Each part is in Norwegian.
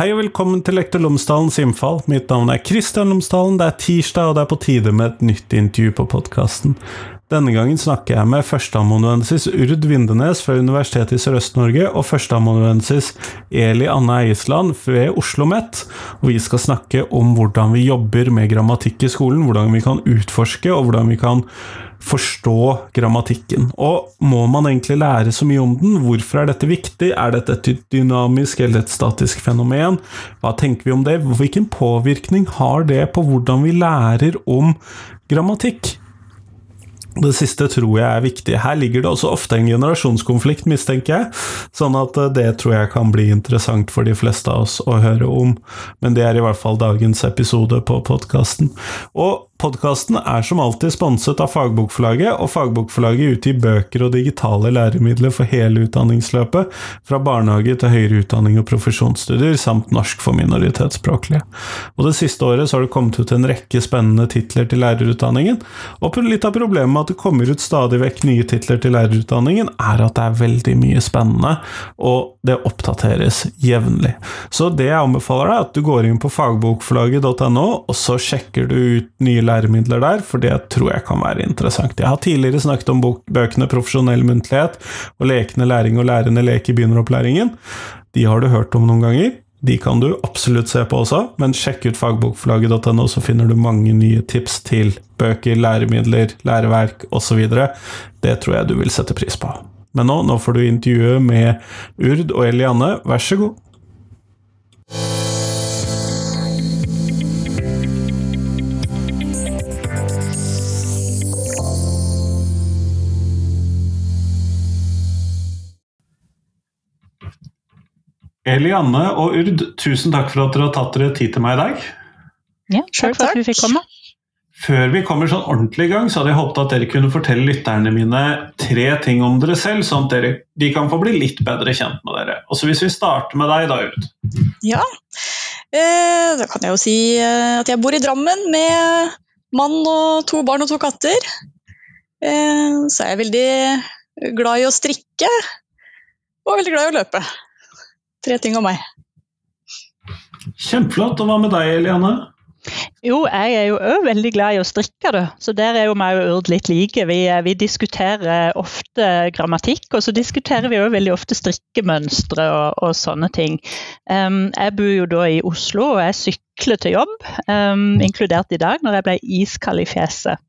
Hei og velkommen til Lektor Lomsdalens innfall. Mitt navn er Kristian Lomsdalen. Det er tirsdag, og det er på tide med et nytt intervju på podkasten. Denne gangen snakker jeg med førsteamanuensis Urd Vindenes fra Universitetet i Sørøst-Norge og førsteamanuensis Eli Anne Eiesland ved Oslo OsloMet. Vi skal snakke om hvordan vi jobber med grammatikk i skolen, hvordan vi kan utforske, og hvordan vi kan forstå grammatikken. Og må man egentlig lære så mye om den? Hvorfor er dette viktig? Er dette et dynamisk eller et statisk fenomen? Hva tenker vi om det? Hvilken påvirkning har det på hvordan vi lærer om grammatikk? Det siste tror jeg er viktig. Her ligger det også ofte en generasjonskonflikt, mistenker jeg, sånn at eh, det tror jeg kan bli interessant for de fleste av oss å høre om. Men det er i hvert fall dagens episode på podkasten. Og Podkasten er som alltid sponset av Fagbokforlaget, og Fagbokforlaget utgir bøker og digitale læremidler for hele utdanningsløpet, fra barnehage til høyere utdanning og profesjonsstudier, samt norsk for minoritetsspråklige. Og Det siste året så har det kommet ut en rekke spennende titler til lærerutdanningen, og litt av problemet med at det kommer ut stadig vekk nye titler til lærerutdanningen, er at det er veldig mye spennende, og det oppdateres jevnlig. Så det jeg anbefaler deg, er at du går inn på fagbokforlaget.no, og så sjekker du ut nye læremidler der, for det tror jeg kan være interessant. Jeg har tidligere snakket om bøkene Profesjonell muntlighet og Lekende læring og lærende lek i begynneropplæringen. De har du hørt om noen ganger. De kan du absolutt se på også, men sjekk ut fagbokforlaget.no, så finner du mange nye tips til bøker, læremidler, læreverk osv. Det tror jeg du vil sette pris på. Men nå, nå får du intervjuet med Urd og Elianne, vær så god. Elianne og Urd, tusen takk for at dere har tatt dere tid til meg i dag. Ja, takk for at vi fikk komme. Før vi kommer sånn ordentlig i gang, så hadde jeg håpet at dere kunne fortelle lytterne mine tre ting om dere selv, sånn at dere, de kan få bli litt bedre kjent med dere. Og så Hvis vi starter med deg, da, Urd. Ja, eh, da kan jeg jo si eh, at jeg bor i Drammen med mann og to barn og to katter. Eh, så er jeg veldig glad i å strikke, og veldig glad i å løpe. Tre ting om meg. Kjempeflott. Og hva med deg, Eliane? Jo, jeg er jo òg veldig glad i å strikke, det. Så der er jo meg og Urd litt like. Vi, eh, vi, diskuterer ofte grammatikk, og så diskuterer vi òg veldig ofte strikkemønstre og, og sånne ting. Um, jeg bor jo da i Oslo, og jeg sykler til jobb, um, inkludert i dag, når jeg ble iskald i fjeset.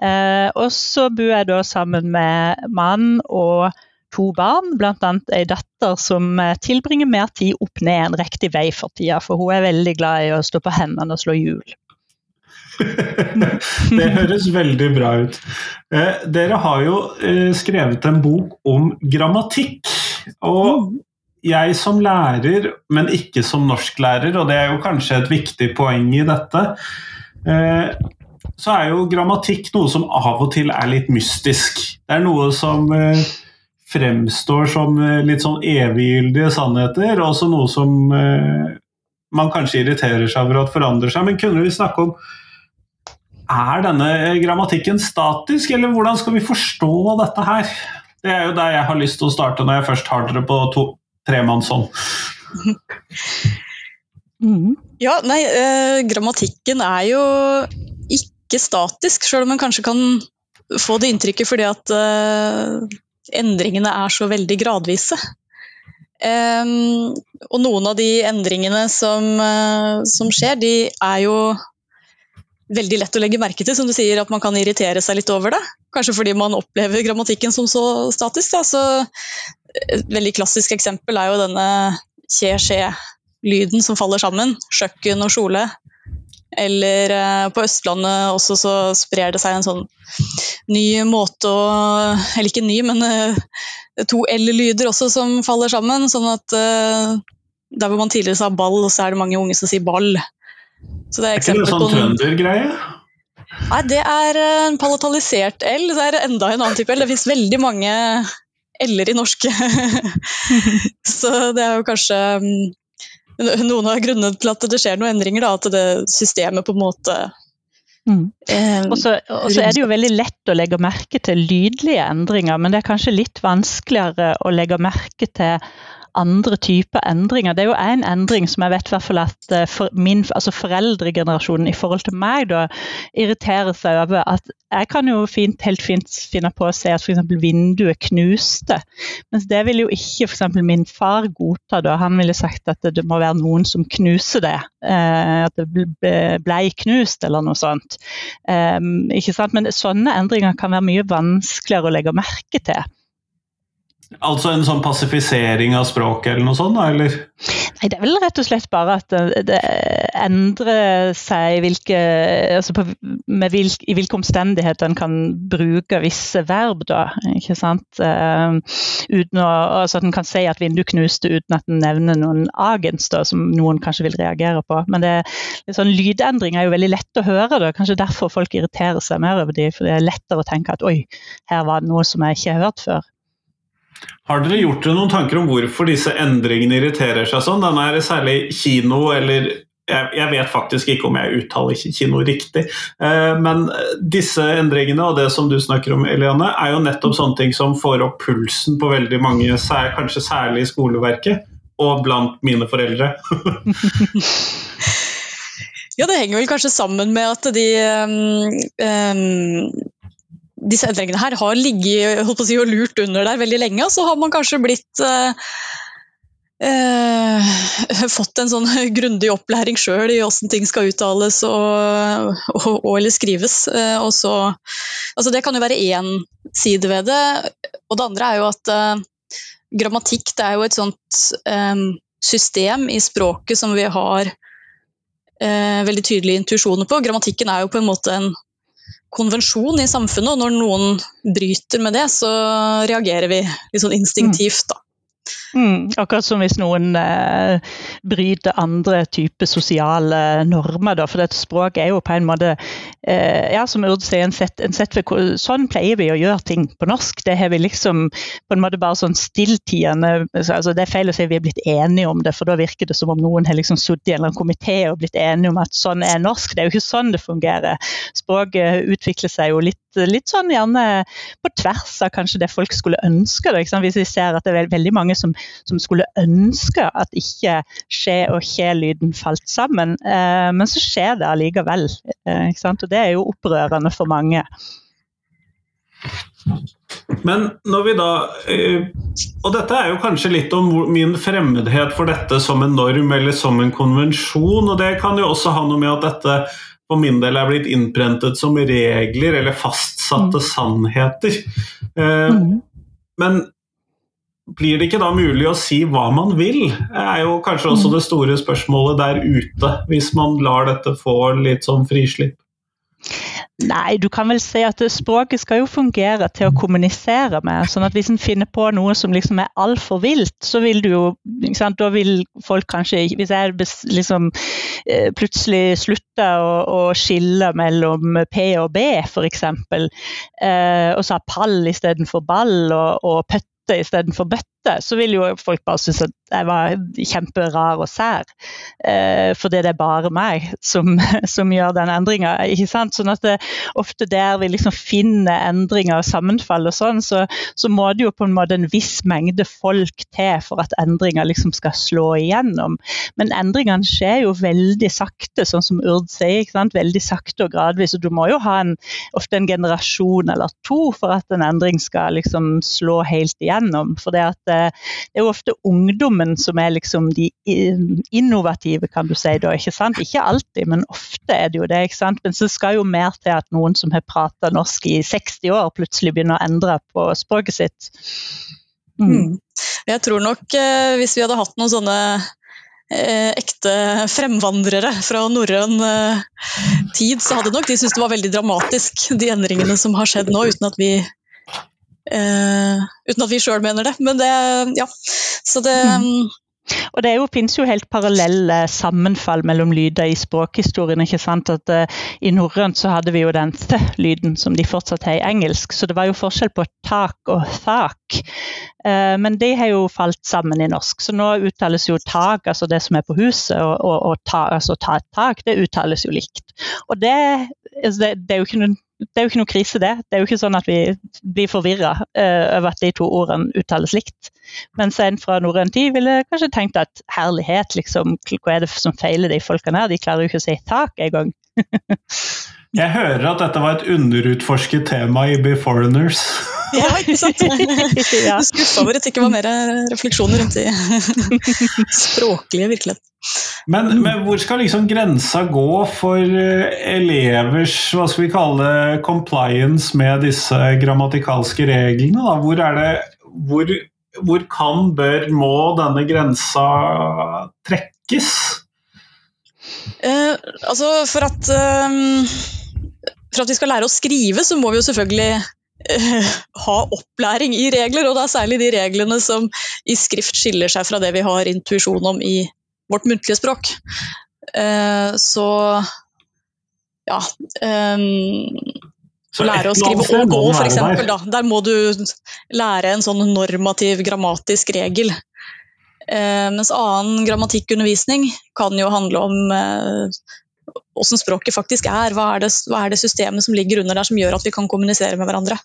Uh, og så bor jeg da sammen med mann og to barn, bl.a. ei datter som eh, tilbringer mer tid opp ned en riktig vei for tida, for hun er veldig glad i å stå på hendene og slå hjul. det høres veldig bra ut. Eh, dere har jo eh, skrevet en bok om grammatikk. Og jeg som lærer, men ikke som norsklærer, og det er jo kanskje et viktig poeng i dette, eh, så er jo grammatikk noe som av og til er litt mystisk. Det er noe som eh, fremstår som eh, litt sånn eviggyldige sannheter, og også noe som eh, man kanskje irriterer seg over at forandrer seg. Men kunne vi snakke om er denne grammatikken statisk, eller hvordan skal vi forstå dette her? Det er jo der jeg har lyst til å starte, når jeg først har dere på to, tremannshånd. Mm. Ja, nei, eh, grammatikken er jo ikke statisk, sjøl om man kanskje kan få det inntrykket fordi at eh, endringene er så veldig gradvise. Um, og noen av de endringene som, uh, som, skjer, de er jo veldig lett å legge merke til. Som du sier, at man kan irritere seg litt over det. Kanskje fordi man opplever grammatikken som så statisk. Da. Så et veldig klassisk eksempel er jo denne kje-skje-lyden som faller sammen. Kjøkken og kjole. Eller eh, på Østlandet også så sprer det seg en sånn ny måte å Eller ikke ny, men eh, to L-lyder også som faller sammen. Sånn at eh, der hvor man tidligere sa ball, så er det mange unge som sier ball. Så det er, er ikke det sånn trøndergreie? Nei, det er en palatalisert L. Så er det enda en annen type L. Det fins veldig mange L-er i norsk. så det er jo kanskje mm, noen av grunnene til at det skjer noen endringer, da, at det systemet på en måte mm. eh, og så er det jo veldig lett å legge merke til lydlige endringer, men det er kanskje litt vanskeligere å legge merke til andre typer endringer. Det er jo en endring som jeg vet hvert fall at eh, for min, altså foreldregenerasjonen i forhold til meg da, irriterer seg over at jeg kan jo fint, helt fint finne på å se at f.eks. vinduet knuste, mens det vil jo ikke f.eks. min far godta. da. Han ville sagt at det må være noen som knuser det. Eh, at det ble knust eller noe sånt. Eh, ikke sant? Men sånne endringer kan være mye vanskeligere å legge merke til. Altså en sånn passifisering av språket eller noe sånt, da, eller? Nei, det er vel rett og slett bare at det, det endrer seg hvilke, altså på, hvilk, i hvilke omstendigheter en kan bruke visse verb, da. Ikke sant. Uh, uten å, altså at en kan si at vinduet knuste uten at en nevner noen agens, da, som noen kanskje vil reagere på. Men det, det sånn, lydendring er jo veldig lett å høre, da. kanskje derfor folk irriterer seg mer over de, for det er lettere å tenke at oi, her var det noe som jeg ikke har hørt før. Har dere gjort dere noen tanker om hvorfor disse endringene irriterer seg sånn? Den er særlig kino eller jeg, vet faktisk ikke om jeg uttaler kino riktig, eh, men disse endringene og det som du snakker om, Eliane, er jo nettopp sånne ting som får opp pulsen på veldig mange, kanskje særlig i skoleverket, og blant mine foreldre. ja, det henger vel kanskje sammen med at de um, um, disse endringene her har ligget si, og lurt under der veldig lenge, og så har man kanskje blitt uh, uh, fått en sånn grundig opplæring sjøl i åssen ting skal uttales og, og, og eller skrives. Uh, og så, altså det kan jo være én side ved det. Og det andre er jo at grammatikk det er jo et sånt um, system i språket som vi har veldig tydelige intuisjoner på. Grammatikken er jo på en måte en konvensjon i samfunnet, og når noen bryter med det, så reagerer vi litt sånn instinktivt, da. Mm, akkurat som hvis noen eh, bryter andre typer sosiale normer. Da, for dette språket er jo på en måte eh, ja, som Urd sier, en sett, en sett for, Sånn pleier vi å gjøre ting på norsk. Det har vi liksom på en måte bare sånn stilltiende altså Det er feil å si vi er blitt enige om det, for da virker det som om noen har liksom sittet i en eller annen komité og blitt enige om at sånn er norsk. Det er jo ikke sånn det fungerer. Språket utvikler seg jo litt, litt sånn gjerne på tvers av kanskje det folk skulle ønske. Da, Hvis vi ser at det er veldig mange som som skulle ønske at ikke skje og kje-lyden falt sammen. Eh, men så skjer det allikevel. Eh, og det er jo opprørende for mange. Men når vi da eh, Og dette er jo kanskje litt om min fremmedhet for dette som en norm eller som en konvensjon, og det kan jo også ha noe med at dette for min del er blitt innprentet som regler eller fastsatte mm. sannheter. Mm. Men blir det ikke da mulig å si hva man vil? Det er jo kanskje også det store spørsmålet der ute, hvis man lar dette få litt sånn frislipp. Nei, du kan vel si at språket skal jo fungere til å kommunisere med. sånn at Hvis en finner på noe som liksom er altfor vilt, så vil du jo Da vil folk kanskje Hvis jeg liksom eh, plutselig slutter å, å skille mellom P og B, f.eks., eh, og så har pall istedenfor ball, og, og pøtte istedenfor bøtte, så vil jo folk bare synes at jeg var kjemperar og sær. Eh, fordi det er bare meg som, som gjør den endringa. Sånn at det, ofte der vi liksom finner endringer og sammenfall og sånn, så, så, må det jo på en måte en viss mengde folk til for at endringer liksom skal slå igjennom. Men endringene skjer jo veldig sakte, sånn som Urd sier. Veldig sakte og gradvis. Og du må jo ha en, ofte en generasjon eller to for at en endring skal liksom slå helt igjennom. For det, at, eh, det er jo ofte ungdom ungdommen som er liksom de innovative, kan du si. da, Ikke sant? Ikke alltid, men ofte er det jo det. ikke sant? Men så skal jo mer til at noen som har prata norsk i 60 år, plutselig begynner å endre på språket sitt. Mm. Mm. Jeg tror nok eh, hvis vi hadde hatt noen sånne eh, ekte fremvandrere fra norrøn eh, tid, så hadde nok de syntes det var veldig dramatisk, de endringene som har skjedd nå, uten at vi Uh, uten at vi sjøl mener det. Men det Ja. Så det mm. Um, og Det jo, finnes jo helt parallelle sammenfall mellom lyder i språkhistorien. ikke sant? At uh, I norrønt så hadde vi jo den th-lyden som de fortsatt har i engelsk. Så det var jo forskjell på tak og thak. Uh, men de har jo falt sammen i norsk. Så nå uttales jo tak, altså det som er på huset, og, og, og ta, altså ta tak, det uttales jo likt. Og det, altså det, det er jo ikke noen det er jo ikke noe krise, det. Det er jo ikke sånn at vi blir forvirra uh, over at de to ordene uttales likt. Mens en fra norrøn tid ville kanskje tenkt at herlighet, liksom, hva er det som feiler de folkene her? De klarer jo ikke å si tak engang. Jeg hører at dette var et underutforsket tema i Beforeigners. Ja, ikke sant? ja. Skuffa over at det ikke var mer refleksjoner rundt i språklige virkelighet. Men, men, hvor skal liksom grensa gå for eh, elevers hva skal vi kalle compliance med disse grammatikalske reglene? Da? Hvor er det hvor, hvor kan, bør, må denne grensa trekkes? Eh, altså, for at uh, for at vi skal lære å skrive, så må vi jo selvfølgelig uh, ha opplæring i regler, og er særlig de reglene som i skrift skiller seg fra det vi har intuisjon om i vårt muntlige språk. Uh, så ja så Lære å skrive og gå, f.eks. Der. der må du lære en sånn normativ grammatisk regel. Uh, mens annen grammatikkundervisning kan jo handle om hvordan språket faktisk er. Hva er, det, hva er, det, systemet som ligger under der som gjør at vi kan kommunisere med hverandre.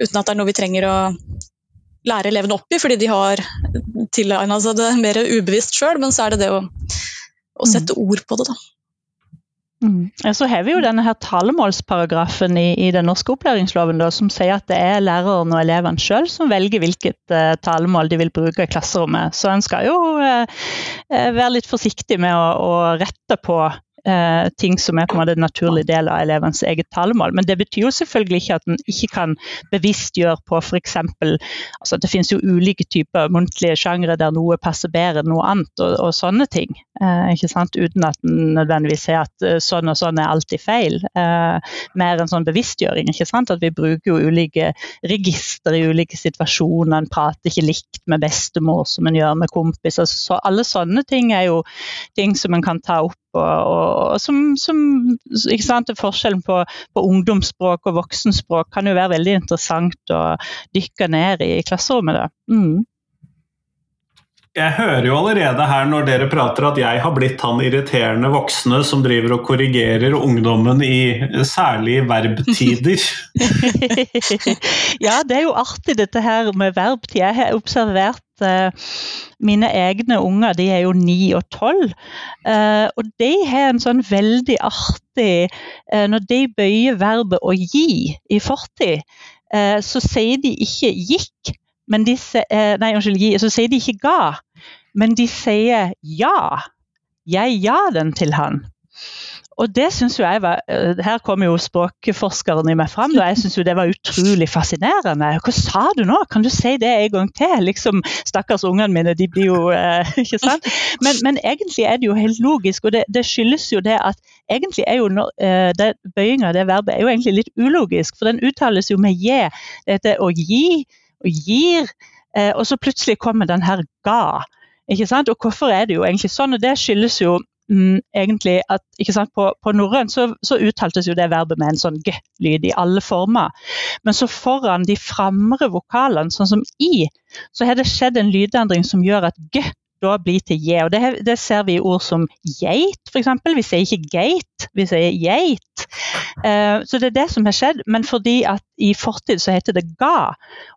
Uten at det er noe vi trenger å lære elevene opp i, fordi de har tilegna seg det mer ubevisst sjøl. Men så er det det å, å sette mm. ord på det, da. Mm. Så har vi jo denne her talemålsparagrafen i, i, den norske opplæringsloven da, som sier at det er læreren og elevene sjøl som velger hvilket uh, talemål de vil bruke i klasserommet. Så en skal jo uh, være litt forsiktig med å, å rette på eh, ting som er på en måte en naturlig del av elevens eget talemål. Men det betyr jo selvfølgelig ikke at en ikke kan bevisstgjøre på f.eks. Altså det finnes jo ulike typer muntlige sjangre der noe passer bedre enn noe annet, og, og sånne ting. Eh, ikke sant? Uten at en nødvendigvis sier at uh, sånn og sånn er alltid feil. Eh, mer en sånn bevisstgjøring. ikke sant? At vi bruker jo ulike register i ulike situasjoner. En prater ikke likt med bestemor som en gjør med kompiser. Så alle sånne ting er jo ting som en kan ta opp og, og som, som ikke sant, Forskjellen på, på, ungdomsspråk og voksenspråk kan jo være veldig interessant å dykke ned i, i klasserommet. Da. Mm. Jeg hører jo allerede her når dere prater at jeg har blitt han irriterende voksne som driver og korrigerer ungdommen i særlig verbtider. ja, det er jo artig dette her med verbtid. Jeg har observert uh, mine egne unger, de er jo ni og tolv. Uh, og de har en sånn veldig artig uh, Når de bøyer verbet å gi i fortid, så sier de ikke 'gikk', men de, nei, unnskyld, gi, så sier de ikke 'ga', men de sier 'ja'. Jeg ja den til han. Og det synes jo jeg var, eh, Her kom jo språkforskeren i meg fram, og jeg syns det var utrolig fascinerende. Hva sa du nå? Kan du si det en gang til? Liksom, Stakkars ungene mine, de blir jo eh, Ikke sant? Men, men, egentlig er det jo helt logisk, og det, det skyldes jo det at egentlig er jo eh, det, bøyinga av det verbet er jo egentlig litt ulogisk, for den uttales jo med je. Dette å gi og gir, eh, og så plutselig kommer den her ga. Ikke sant? Og hvorfor er det jo egentlig sånn? Og det skyldes jo mm, egentlig at sant, På, på norrønt så, så, uttaltes jo det verbet med en sånn g-lyd i alle former. Men så foran de fremre vokalene, sånn som i, så har det skjedd en lydendring som gjør at g da bli til je. Og det, det, ser vi i ord som geit, f.eks. Vi sier ikke gate, vi sier geit. Uh, så det er det som har skjedd. Men fordi at i fortid så heter det ga,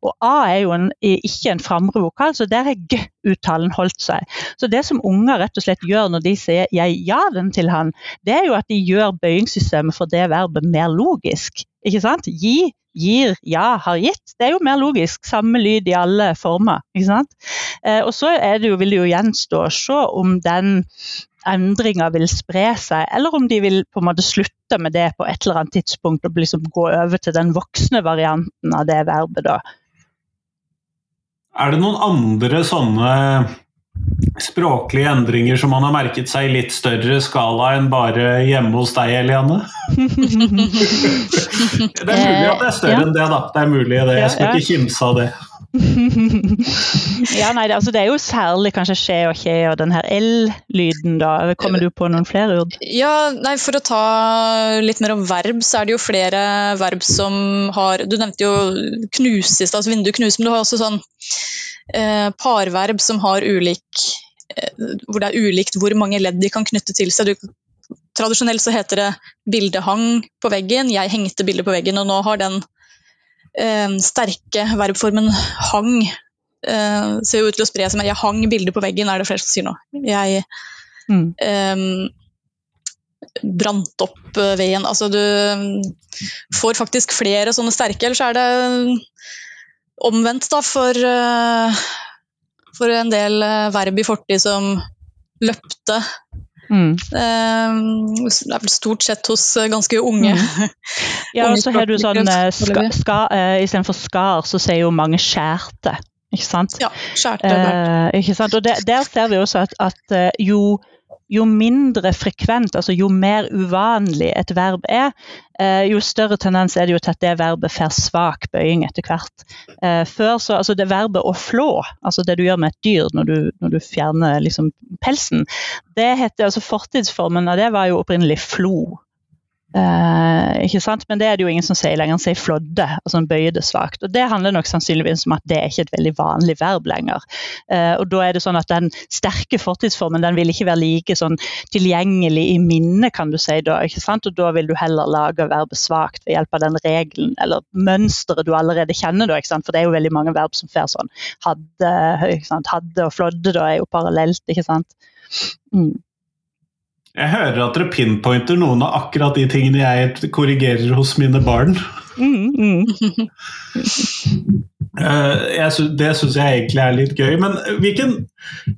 og a er jo en, ikke en framre vokal, så der har g-uttalen holdt seg. Så det som unger rett og slett gjør når de sier 'jeg ja den til han', det er jo at de gjør bøyingssystemet for det verbet mer logisk. Ikke sant? Gi gir, ja, har gitt. Det er jo mer logisk. Samme lyd i alle former. ikke sant? Eh, og så det jo, vil det jo gjenstå å se om den endringa vil spre seg, eller om de vil på en måte slutte med det på et eller annet tidspunkt og liksom gå over til den voksne varianten av det verbet. da. Er det noen andre sånne språklige endringer som man har merket seg i litt større skala enn bare hjemme hos deg, Eliane? det er mulig at det er større ja. enn det, da. Det er mulig det. Jeg skal ikke kimse av det. ja, nei, det, altså, det, er jo særlig kanskje skje og kje og den her L-lyden, da. Kommer du på noen flere ord? Ja, nei, For å ta litt mer om verb, så er det jo flere verb som har Du nevnte jo knuse i stad, altså vindu knuse, men du har også sånn parverb som har ulik eh, Hvor det er ulikt hvor mange ledd de kan knytte til seg. Du tradisjonelt så heter det bildehang på veggen, jeg hengte bildet på veggen, og nå har den eh, sterke verbformen hang eh, ser jo ut til å spre seg, med jeg hang bildet på veggen, er det flere som sier nå. Jeg mm. eh, brant opp eh, veien. Altså du får faktisk flere sånne sterke, ellers er det omvendt da for, uh, for en del uh, verb i fortid som løpte. Mm. Uh, det er vel stort sett hos ganske unge. Mm. Ja, og så har du sånn ska, ska, Istedenfor skar, så sier jo mange skjærte. Ikke sant? Ja, skjærte. ikke sant? Og der, der ser vi også at, at jo jo mindre frekvent, altså jo mer uvanlig et verb er, eh, jo større tendens er det jo til at det verbet får svak bøying etter hvert. Eh, før så, altså Det verbet å flå, altså det du gjør med et dyr når du, når du fjerner liksom pelsen, det heter, altså fortidsformen av det var jo opprinnelig flo. Uh, ikke sant? Men det er det jo ingen som sier lenger. Han sier flådde, altså han bøyer det svakt. Og Det handler nok sannsynligvis om at det er ikke et veldig vanlig verb lenger. Uh, og da er det sånn at Den sterke fortidsformen den vil ikke være like sånn tilgjengelig i minnet, kan du si. da, ikke sant? Og Da vil du heller lage verbet svakt ved hjelp av den regelen eller mønsteret du allerede kjenner. da, ikke sant? For det er jo veldig mange verb som får sånn hadde, ikke sant? hadde og flådde er jo parallelt. ikke sant? Mm. Jeg hører at dere pinpointer noen av akkurat de tingene jeg korrigerer hos mine barn. Mm, mm. synes, det syns jeg egentlig er litt gøy. Men hvilken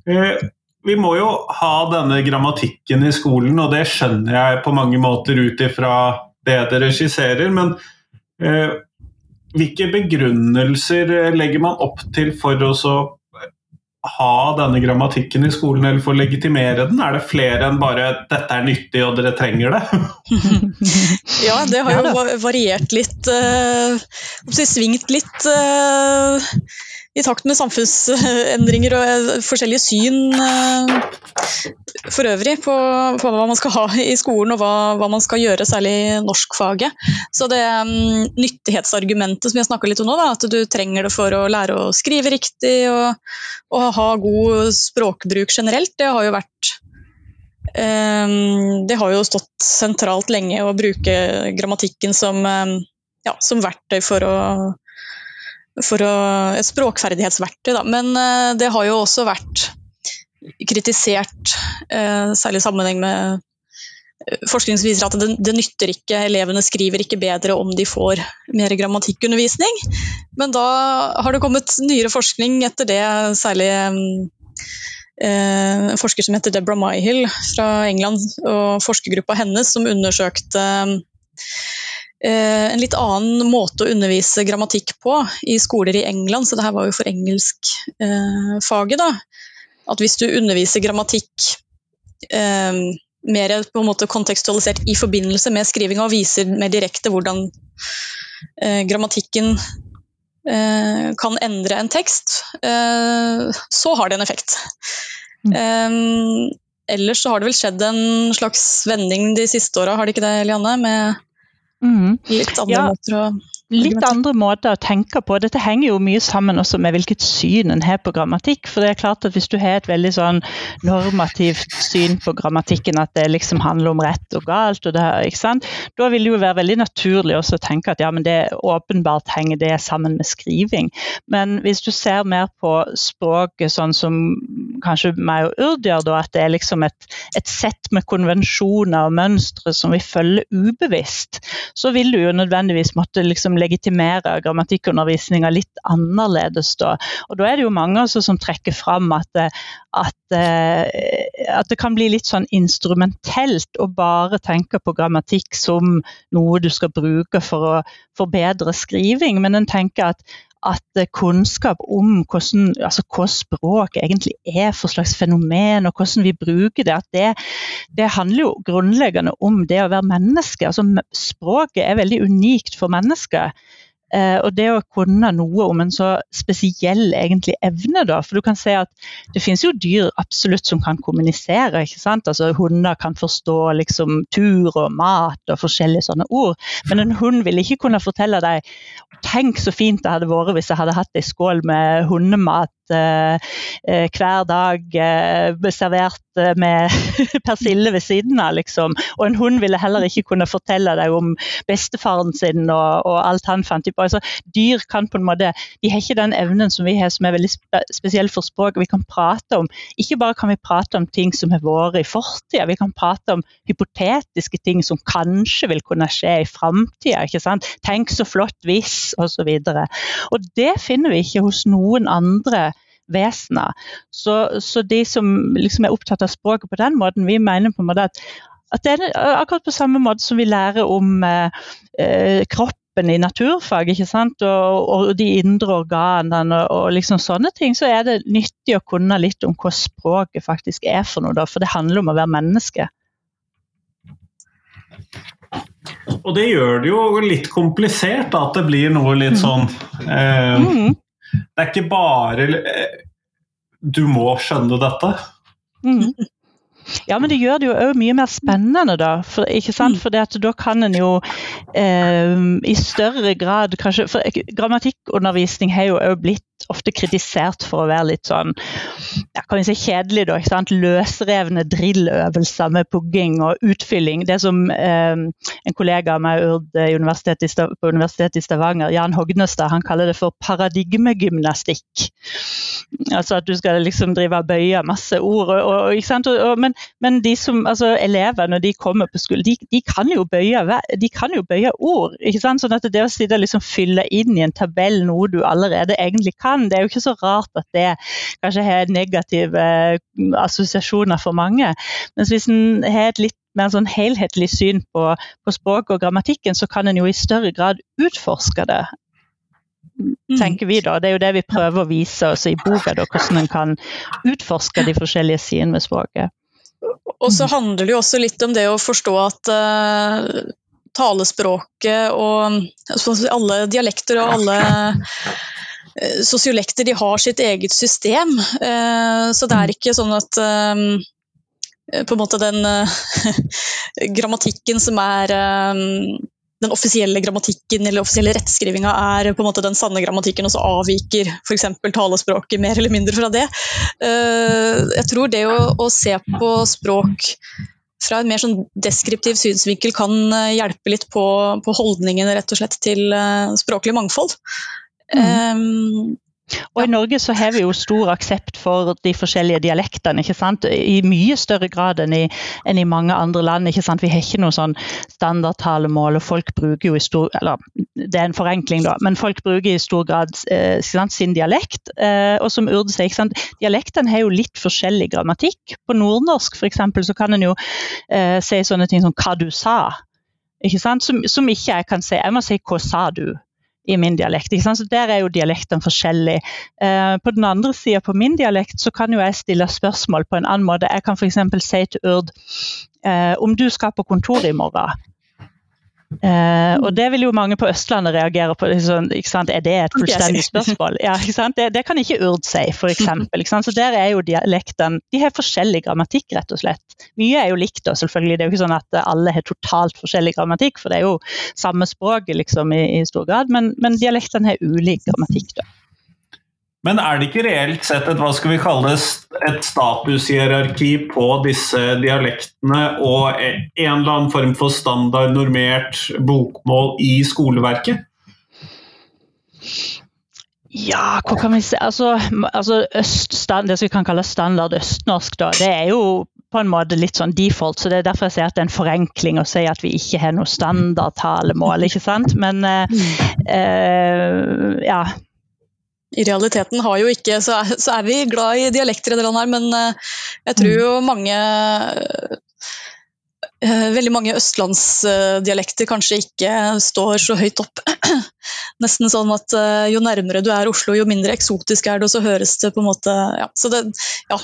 eh, Vi må jo ha denne grammatikken i skolen, og det skjønner jeg på mange måter ut ifra det dere skisserer. Men eh, hvilke begrunnelser legger man opp til for å ha denne grammatikken i skolen, eller for å legitimere den? Er det flere enn bare 'dette er nyttig og dere trenger det'? ja, det har jo variert litt. Øh, svingt litt. Uh, i takt med samfunnsendringer og eh, forskjellige syn uh, for øvrig på, på, hva man skal ha i skolen og hva, hva man skal gjøre, særlig i norskfaget. Så det um, nyttighetsargumentet som jeg snakka litt om nå, da, at du trenger det for å lære å skrive riktig og, og ha god språkbruk generelt, det har jo vært um, Det har jo stått sentralt lenge å bruke grammatikken som, um, ja, som verktøy for å for å, et språkferdighetsverktøy. Da. Men uh, det har jo også vært kritisert, uh, særlig i sammenheng med uh, forskning som viser at det, det, nytter ikke, elevene skriver ikke bedre om de får mer grammatikkundervisning. Men da har det kommet nyere forskning etter det, særlig en forsker som heter Deborah Myhill fra England, og forskergruppa hennes som undersøkte Eh, en litt annen måte å undervise grammatikk på i skoler i England, så det her var jo for engelskfaget. Eh, At hvis du underviser grammatikk eh, mer på en måte kontekstualisert i forbindelse med skrivinga og viser mer direkte hvordan eh, grammatikken eh, kan endre en tekst, eh, så har det en effekt. Mm. ellers så har det vel skjedd en slags vending de siste åra, har det ikke det, Eliane, Med Mm. Litt andre ja. måter å litt andre måter å tenke på. Dette henger jo mye sammen også med hvilket syn en har på grammatikk. For det er klart at hvis du har et veldig sånn normativt syn på grammatikken, at det liksom handler om rett og galt, og det, ikke sant? da vil det jo være veldig naturlig også å tenke at ja, men det åpenbart henger det sammen med skriving. Men hvis du ser mer på språket sånn som kanskje meg og Urd gjør, da, at det er liksom et, et sett med konvensjoner og mønstre som vi følger ubevisst, så vil du jo nødvendigvis måtte liksom legitimere grammatikkundervisninga litt annerledes da. Og da er det jo mange også som trekker fram at, at, eh, at, det kan bli litt sånn instrumentelt å bare tenke på grammatikk som noe du skal bruke for å forbedre skriving, men en tenker at at kunnskap om hvordan, altså hva språk egentlig er for slags fenomen, og hvordan vi bruker det, at det, det handler jo grunnleggende om det å være menneske. Altså, språket er veldig unikt for mennesker. Eh, og det å kunne noe om en så spesiell egentlig evne, da. For du kan se at det finnes jo dyr absolutt som kan kommunisere. ikke sant? Altså Hunder kan forstå liksom tur og mat og forskjellige sånne ord. Men en hund vil ikke kunne fortelle deg Tenk så fint det hadde vært hvis jeg hadde hatt ei skål med hundemat eh, eh, hver dag servert med persille ved siden av, liksom. Og en hund ville heller ikke kunne fortelle deg om bestefaren sin og, og alt han fant på. Altså, dyr kan på en måte, de har ikke den evnen som vi har, som er veldig spe spesiell for språk. Vi kan prate om, Ikke bare kan vi prate om ting som har vært i fortida, vi kan prate om hypotetiske ting som kanskje vil kunne skje i framtida. Tenk så flott hvis, osv. Det finner vi ikke hos noen andre vesener. Så, så, de som liksom er opptatt av språket på den måten, vi mener på en måte at, at det er akkurat på samme måte som vi lærer om eh, eh kroppen i naturfag, ikke sant? Og, og de indre organene og, og, liksom sånne ting, så er det nyttig å kunne litt om hva språket faktisk er for noe. Da, for det handler om å være menneske. Og det gjør det jo litt komplisert, at det blir noe litt mm. sånn eh, mm. Det er ikke bare eh, Du må skjønne dette. Mm. Ja, men det gjør det jo òg mye mer spennende, da. For, ikke sant? Mm. For da kan en jo eh, i større grad kanskje For grammatikkundervisning har jo òg blitt ofte kritisert for å være litt sånn ja, kan vi si kjedelig, da. ikke sant? Løsrevne drilløvelser med pugging og utfylling. Det som eh, en kollega av meg universitet på Universitetet i Stavanger, Jan Hognestad, han kaller det for paradigmegymnastikk. Altså at du skal liksom drive og bøye masse ord. Og, og, og, men, men, de som, altså elever når de kommer på skole, de, de, kan jo bøye, de kan jo bøye ord. ikke sant? Sånn at det å sitte og liksom fylle inn i en tabell noe du allerede egentlig kan, det er jo ikke så rart at det kanskje har negative eh, assosiasjoner for mange. Mens hvis en har et litt mer sånn helhetlig syn på, på språk og grammatikken, så kan en jo i større grad utforske det Mm. tenker vi da. Det er jo det vi prøver å vise oss i boka, da, hvordan en kan utforske de forskjellige sidene ved språket. Og så handler det jo også litt om det å forstå at uh, talespråket og altså, alle dialekter og alle sosiolekter de har sitt eget system. Uh, så det er ikke sånn at på en måte den grammatikken som er den offisielle grammatikken eller offisielle rettskrivinga er på en måte den sanne grammatikken, og så avviker f.eks. talespråket mer eller mindre fra det. Eh, jeg tror det å, å se på språk fra en mer sånn deskriptiv synsvinkel kan eh, hjelpe litt på, på holdningene rett og slett til eh, språklig mangfold. Mm. Og I Norge så har vi jo stor aksept for de forskjellige dialektene ikke sant? i mye større grad enn i, enn i mange andre land. ikke sant? Vi har ikke noe sånn standardtalemål, og folk bruker jo i stor eller det er en forenkling, da, men folk bruker i stor grad eh, sin dialekt. Eh, og som Urd sier, dialektene har jo litt forskjellig grammatikk. På nordnorsk for eksempel, så kan en jo eh, si sånne ting som 'hva du sa'. Ikke sant? Som, som ikke jeg kan si. Jeg må si 'hva sa du'? I min dialekt. Så Der er jo dialektene forskjellige. Eh, på den andre sida, på min dialekt, så kan jo jeg stille spørsmål på en annen måte. Jeg kan f.eks. si til Urd eh, om du skal på kontoret i morgen, Uh, og det vil jo mange på Østlandet reagere på. Sånn, er det et fullstendig spørsmål? Ja, det, det, kan ikke Urd si, f.eks. Så der er jo dialektene De har forskjellig grammatikk, rett og slett. Mye er jo likt, da, selvfølgelig. Det er jo ikke sånn at alle har totalt forskjellig grammatikk, for det er jo samme språk liksom, i, i, stor grad, men, men dialektene har ulik grammatikk. da. Men er det ikke reelt sett et, hva skal vi kalle det, et statushierarki på disse dialektene og en eller annen form for standardnormert bokmål i skoleverket? Ja, hva kan vi si Altså, altså øststand, det som vi kan kalle standard østnorsk, da, det er jo på en måte litt sånn default, så det er derfor jeg sier at det er en forenkling å si at vi ikke har noe standardtalemål, ikke sant. Men eh, eh, ja i realiteten har jo ikke Så er, så er vi glad i dialekter i det landet her, men uh, jeg tror jo mange uh, Veldig mange østlandsdialekter kanskje ikke står så høyt opp. Nesten sånn at jo nærmere du er Oslo, jo mindre eksotisk er det, og så høres det på en måte Ja. Så det, ja.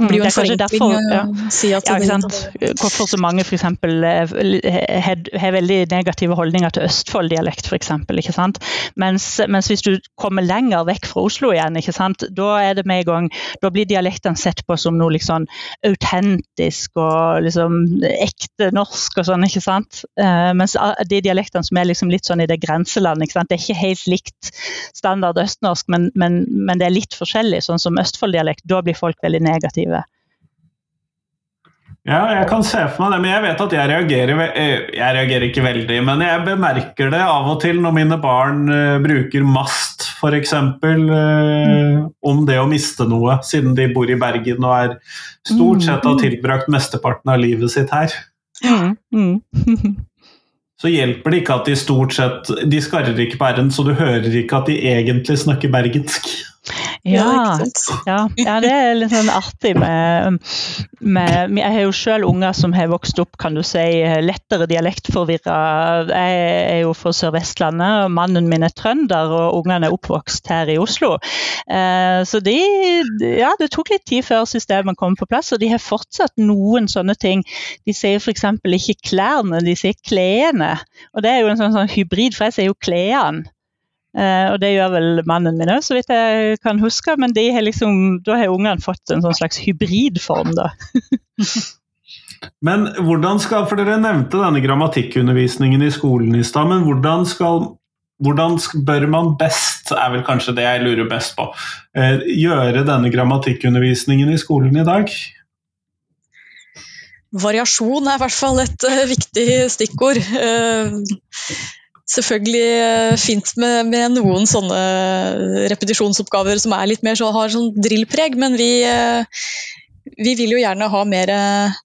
Det blir jo Mm, en forenkling ja. å si at Ja, ikke sant? Hvorfor så mange eksempel, eh, har har veldig negative holdninger til Østfold-dialekt, f.eks. Mens, mens hvis du kommer lenger vekk fra Oslo igjen, ikke sant? da er det med i gang, da blir dialektene sett på som noe liksom autentisk og liksom ekte norsk og sånn. ikke sant? Eh, mens de dialektene som er liksom litt sånn i det grenselandet, ikke sant? det er ikke helt likt standard østnorsk, men, men, men det er litt forskjellig, sånn som Østfold-dialekt. Da blir folk veldig negative. Ja, jeg kan se for meg det, men jeg vet at jeg reagerer eh, Jeg reagerer ikke veldig, men jeg bemerker det av og til når mine barn eh, bruker mast, f.eks. Uh, om det å miste noe, siden de bor i Bergen og er stort sett har tilbrakt mesteparten av livet sitt her. Mm, mm. Så hjelper det ikke at de stort sett De skarrer ikke på r-en, så du hører ikke at de egentlig snakker bergensk. Ja, Ja, ja, det er litt sånn artig med, med Jeg har jo sjøl unger som har vokst opp kan du si, lettere dialektforvirra. Jeg er jo fra Sør-Vestlandet, og mannen min er trønder, og ungene er oppvokst her i Oslo. Eh, så de Ja, det tok litt tid før systemet kom på plass, og de har fortsatt noen sånne ting. De sier f.eks. ikke klærne, de sier klærne. Og det er jo en sånn, sånn hybrid, for jeg sier jo klærne. Eh, og det gjør vel mannen min òg, så vidt jeg kan huske. Men de har liksom, da har ungene fått en sånn slags hybridform, da. Men hvordan skal, for Dere nevnte denne grammatikkundervisningen i skolen i stad, men hvordan skal hvordan bør man best, er vel kanskje det jeg lurer best på, eh, gjøre denne grammatikkundervisningen i skolen i dag? Variasjon er i hvert fall et eh, viktig stikkord. Eh, selvfølgelig uh, fint med, med noen sånne repetisjonsoppgaver som er litt mer så, har sånn drillpreg, men vi, eh, vi vil jo gjerne ha mer eh,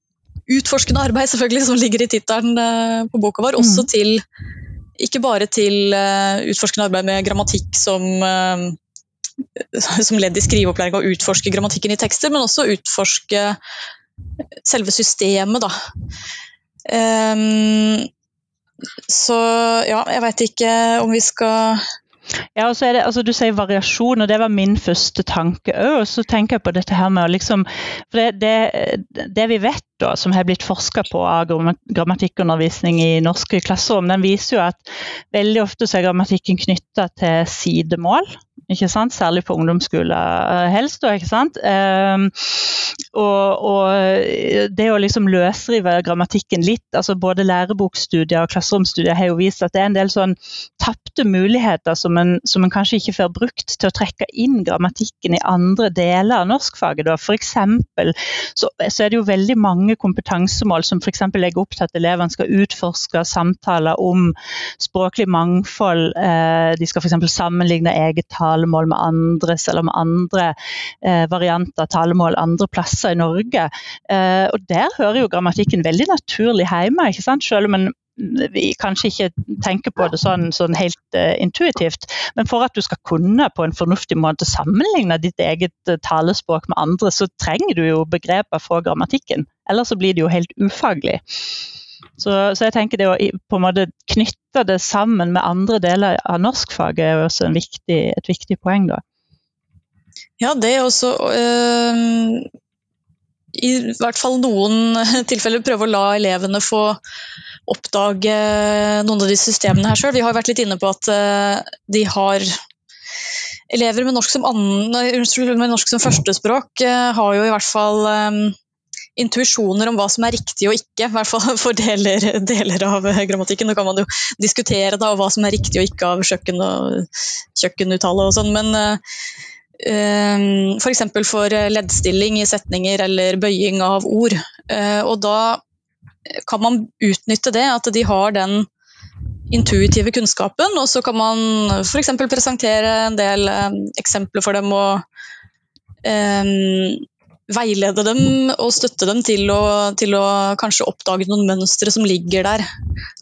utforskende arbeid, selvfølgelig, som ligger i tittelen eh, på boka vår. Også Mhm. til Ikke bare til eh, utforskende arbeid med grammatikk som eh, som ledd i skriveopplæring og utforske grammatikken i tekster, men også utforske selve systemet, da. Ehm, så ja, jeg veit ikke om vi skal Ja, og så er det, altså Du sier variasjon, og det var min første tanke òg. Så tenker jeg på dette her med å liksom For det, det, det vi vet, da, som har blitt forska på av grammatikkundervisning i norske klasserom, den viser jo at veldig ofte så er grammatikken knytta til sidemål. Ikke sant? Særlig på ungdomsskole eh, helst. Da, ikke sant? Um, og, og det å liksom løsrive grammatikken litt, altså både lærebokstudier og klasseromstudier har jo vist at det er en del sånn tapte muligheter som en, som en kanskje ikke får brukt til å trekke inn grammatikken i andre deler av norskfaget. Eksempel, så, så er det jo veldig mange kompetansemål som f.eks. legger opp til at elevene skal utforske samtaler om språklig mangfold. Eh, de skal f.eks. sammenligne eget talemål med andres, eller med andre eh, varianter av talemål andre plasser i Norge. Eh, og der hører jo grammatikken veldig naturlig hjemme, ikke sant? selv om en vi kanskje ikke tenker på det sånn, sånn helt uh, intuitivt. Men for at du skal kunne på en fornuftig måte sammenligne ditt eget uh, talespråk med andre, så trenger du jo begreper fra grammatikken. Ellers så blir det jo helt ufaglig. Så, så jeg tenker det å på en måte knytte det sammen med andre deler av norskfaget er jo også viktig, et viktig poeng. da. Ja, det er også øh, I hvert fall noen tilfeller prøve å la elevene få oppdage noen av de systemene her sjøl. Vi har vært litt inne på at øh, de har Elever med norsk som, annen, med norsk som førstespråk øh, har jo i hvert fall intuisjoner om hva som er riktig og ikke, i hvert fall for deler, deler av eh, grammatikken. Nå kan man jo diskutere da, hva som er riktig og ikke av kjøkken og kjøkkenuttale og sånn, men uh, F.eks. For, for leddstilling i setninger eller bøying av ord. Uh, og da kan man utnytte det, at de har den intuitive kunnskapen, og så kan man f.eks. presentere en del um, eksempler for dem og eh, veilede dem og støtte dem til å, til å kanskje oppdage noen mønstre som ligger der.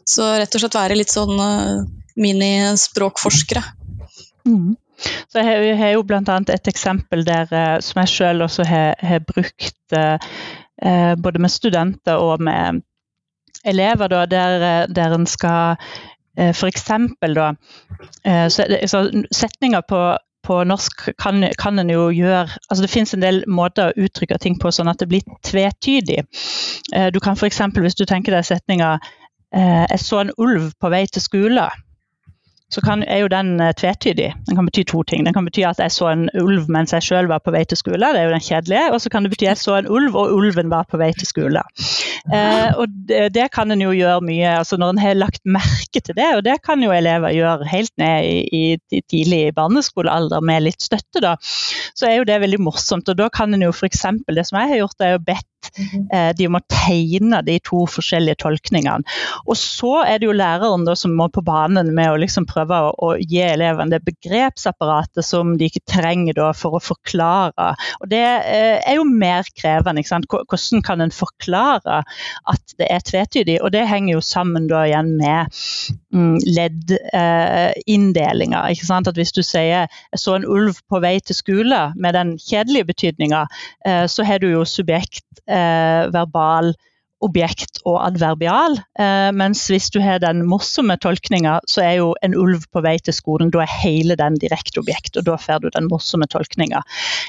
Så rett og slett være litt sånn eh, minispråkforskere. Mm. Så jeg har- jeg har jo bl.a. et eksempel der eh, som jeg selv også har, har brukt eh, eh, både med studenter og med elever, da, der, der en skal for eksempel da, eh, så, så setninger på på norsk kan, kan en jo gjøre altså Det finnes en del måter å uttrykke ting på sånn at det blir tvetydig. Eh, du kan f.eks. hvis du tenker deg setninga eh, 'Jeg så en ulv på vei til skole' så kan, er jo den eh, tvetydig. Den kan bety to ting. Den kan bety at jeg så en ulv mens jeg sjøl var på vei til skole, det er jo den kjedelige. Og så kan det bety at jeg så en ulv, og ulven var på vei til skole. Eh, og det, det, kan en jo gjøre mye altså når en har lagt merke til det, og det kan jo elever gjøre helt ned i, i tidlig barneskolealder med litt støtte, da. Så er jo det veldig morsomt. Og da kan en jo f.eks. det som jeg har gjort, er jo bedt de må tegne de to forskjellige tolkningene. Og så er det jo læreren da, som må på banen med å liksom prøve å, å, gi elevene det begrepsapparatet som de ikke trenger da, for å forklare. Og Det eh, er jo mer krevende. Hvordan kan en forklare at det er tvetydig? Og det henger jo sammen da igjen med leddinndelinga. Eh, at hvis du sier 'jeg så en ulv på vei til skole', med den kjedelige betydninga, eh, så har du jo subjekt eh, verbal, objekt og adverbial. Eh, mens hvis du har den morsomme tolkninga, så er jo en ulv på vei til skolen, da er hele den direkte objekt, og da får du den morsomme tolkninga.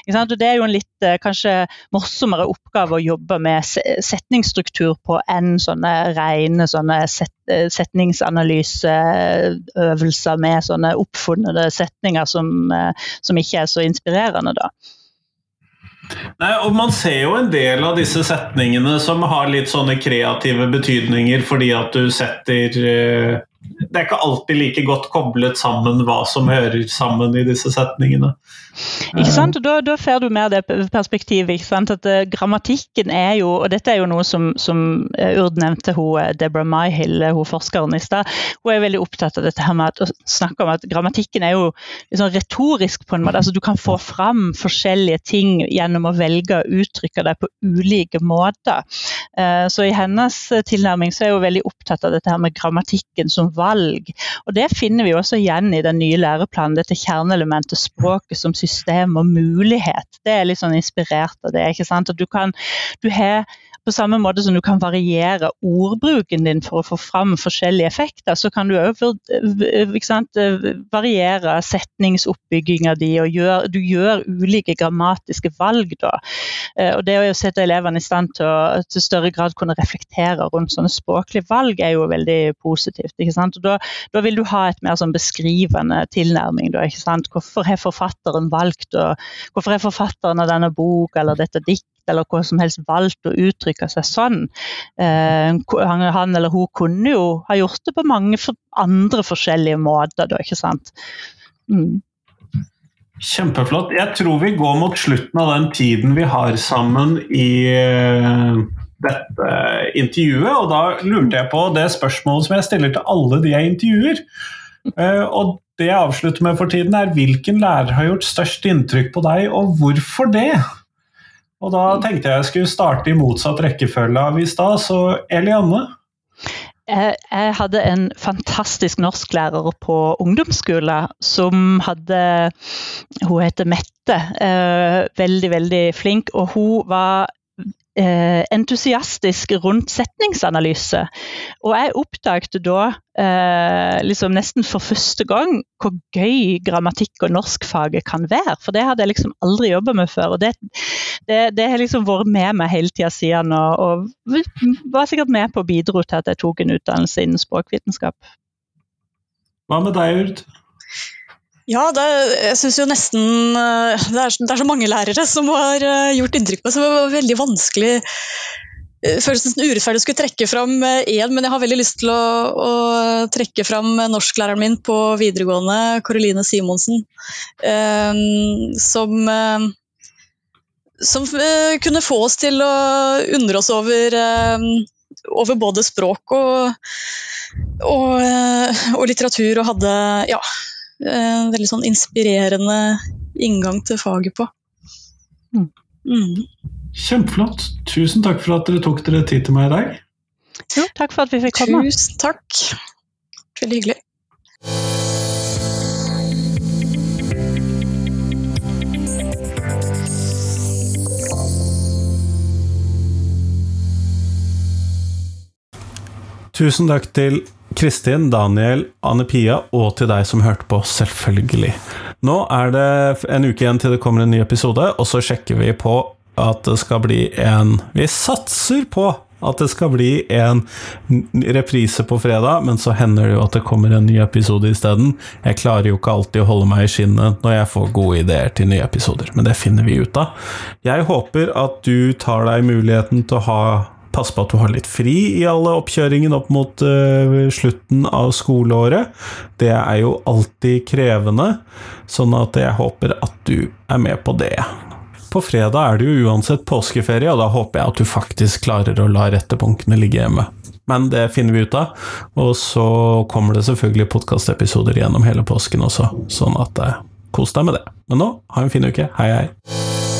Det er jo en litt eh, kanskje morsommere oppgave å jobbe med setningsstruktur på enn sånne rene sånne set, eh, setningsanalyseøvelser med sånne oppfunnede setninger som, eh, som ikke er så inspirerende, da. Nei, og Man ser jo en del av disse setningene som har litt sånne kreative betydninger fordi at du setter eh, Det er ikke alltid like godt koblet sammen hva som hører sammen i disse setningene. Ikke sant? Og da, da får du mer det perspektivet. ikke sant? At uh, Grammatikken er jo og Dette er jo noe som, som Urd nevnte, hun, eh, Deborah Myhill, hun forskeren i stad. Hun er veldig opptatt av dette her med å snakke om at grammatikken er jo liksom retorisk på en måte. altså Du kan få fram forskjellige ting gjennom å velge å uttrykke deg på ulike måter. Uh, så i hennes tilnærming så er hun veldig opptatt av dette her med grammatikken som valg. Og det finner vi også igjen i den nye læreplanen, dette kjerneelementet språket som system og mulighet. Det er litt sånn inspirert av det. ikke sant? At du kan, du har på samme måte som du kan variere ordbruken din for å få fram forskjellige effekter, så kan du òg variere setningsoppbygginga di, og gjør, du gjør ulike grammatiske valg da. Eh, og det å sette elevene i stand til å til større grad kunne reflektere rundt sånne språklige valg, er jo veldig positivt. ikke sant? Og da, da vil du ha et mer sånn beskrivende tilnærming. Da, ikke sant? Hvorfor har forfatteren valgt å, Hvorfor har forfatteren av denne bok eller dette dikt eller hva som helst valgt å uttrykke seg sånn. Eh, han eller hun kunne jo ha gjort det på mange andre forskjellige måter, da, ikke sant. Mm. Kjempeflott. Jeg tror vi går mot slutten av den tiden vi har sammen i eh, dette intervjuet, og da lurte jeg på det spørsmålet som jeg stiller til alle de jeg intervjuer. Eh, og det jeg avslutter med for tiden, er hvilken lærer har gjort størst inntrykk på deg, og hvorfor det? Og da tenkte jeg jeg skulle starte i motsatt rekkefølge av i stad, så Elianne? Jeg hadde en fantastisk norsklærer på ungdomsskolen som hadde Hun heter Mette. Eh, veldig, veldig flink. Og hun var eh, entusiastisk rundt setningsanalyse. Og jeg oppdaget da, eh, liksom nesten for første gang, hvor gøy grammatikk og norskfaget kan være. For det hadde jeg liksom aldri jobba med før. Og det, det, det, har liksom vært med meg hele tida siden, og, og, var sikkert med på å bidro til at jeg tok en utdannelse innen språkvitenskap. Hva med deg, Urd? Ja, det, jeg syns jo nesten eh, det er, det er, så mange lærere som har eh, gjort inntrykk på meg, så det var veldig vanskelig føles nesten urettferdig å skulle trekke fram én, men jeg har veldig lyst til å, å trekke fram norsklæreren min på videregående, Karoline Simonsen, eh, som, eh, som eh, kunne få oss til å undre oss over, over både språk og, og, og litteratur, og hadde ja, en veldig sånn inspirerende inngang til faget på. Mm. Kjempeflott. Tusen takk for at dere tok dere tid til meg i dag. Jo, takk for at vi fikk komme. Tusen takk. Veldig hyggelig. Tusen takk til Kristin, Daniel, Anne Pia og til deg som hørte på, selvfølgelig. Nå er det en uke igjen til det kommer en ny episode, og så sjekker vi på at det skal bli en Vi satser på at det skal bli en reprise på fredag, men så hender det jo at det kommer en ny episode isteden. Jeg klarer jo ikke alltid å holde meg i skinnet når jeg får gode ideer til nye episoder, men det finner vi ut av. Jeg håper at du tar deg muligheten til å ha Pass på at du har litt fri i alle oppkjøringene opp mot uh, slutten av skoleåret. Det er jo alltid krevende, sånn at jeg håper at du er med på det. På fredag er det jo uansett påskeferie, og da håper jeg at du faktisk klarer å la rettepunktene ligge hjemme. Men det finner vi ut av. Og så kommer det selvfølgelig podkastepisoder gjennom hele påsken også, sånn at eh, kos deg med det. Men nå, ha en fin uke. Hei, hei.